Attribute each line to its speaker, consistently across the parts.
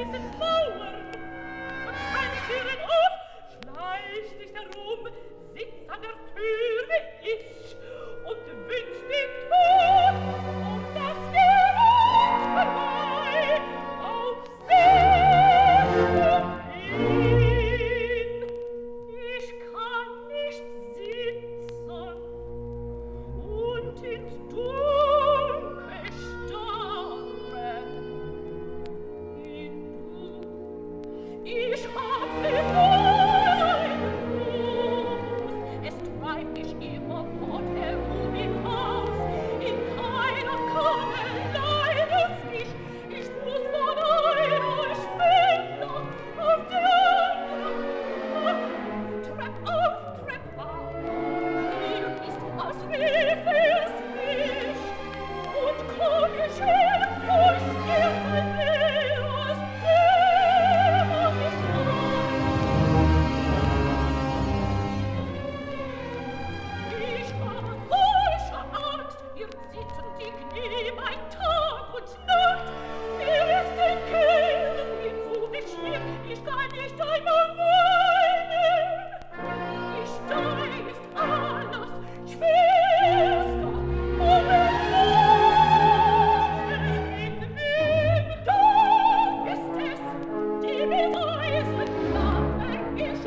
Speaker 1: even more.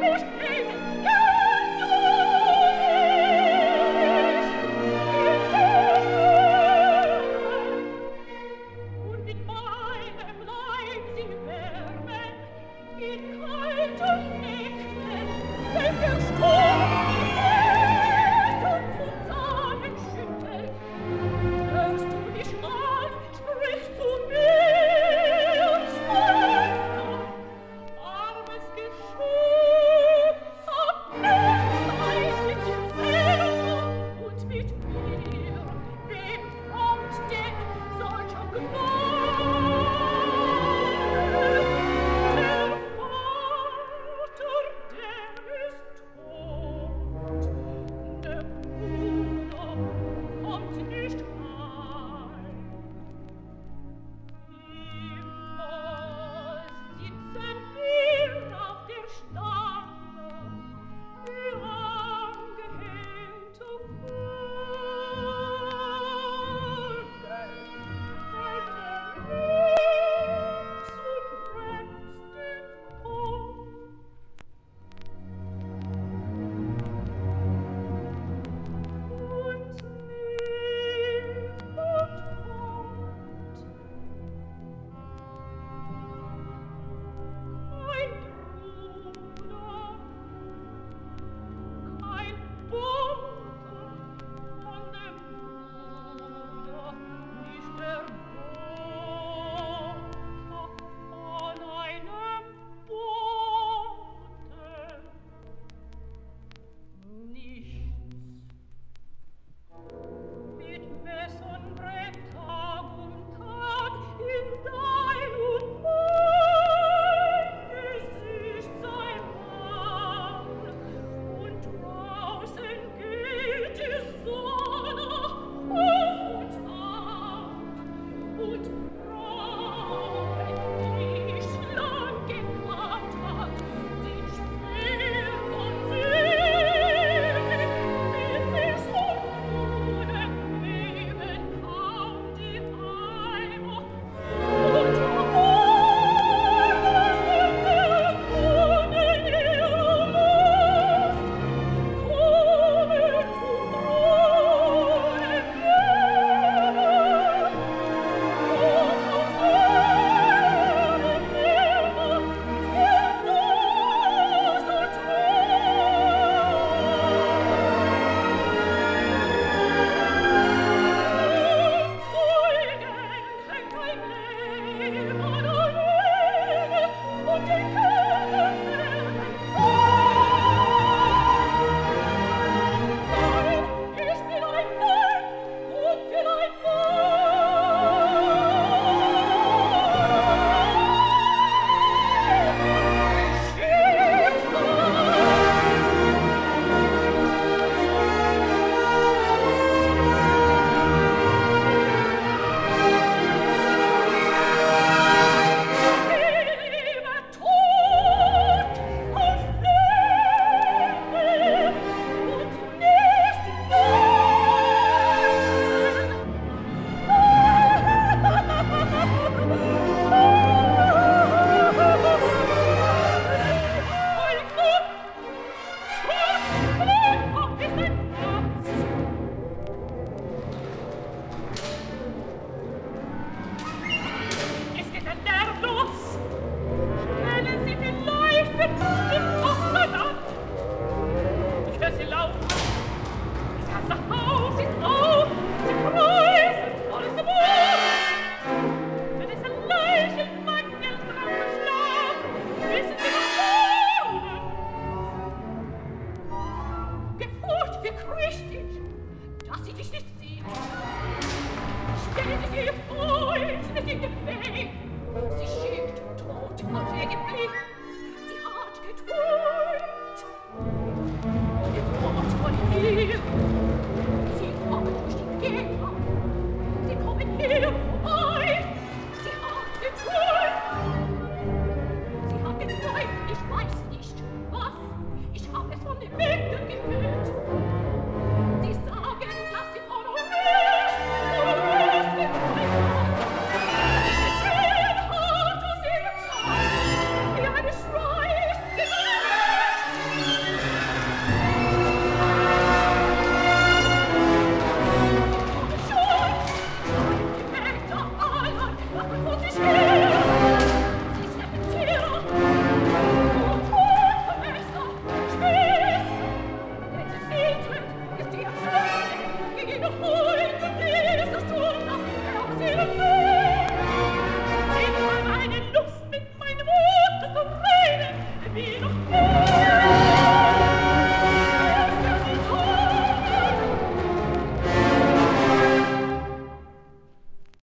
Speaker 1: Oh, Scheiße laufen. Das kannst du doch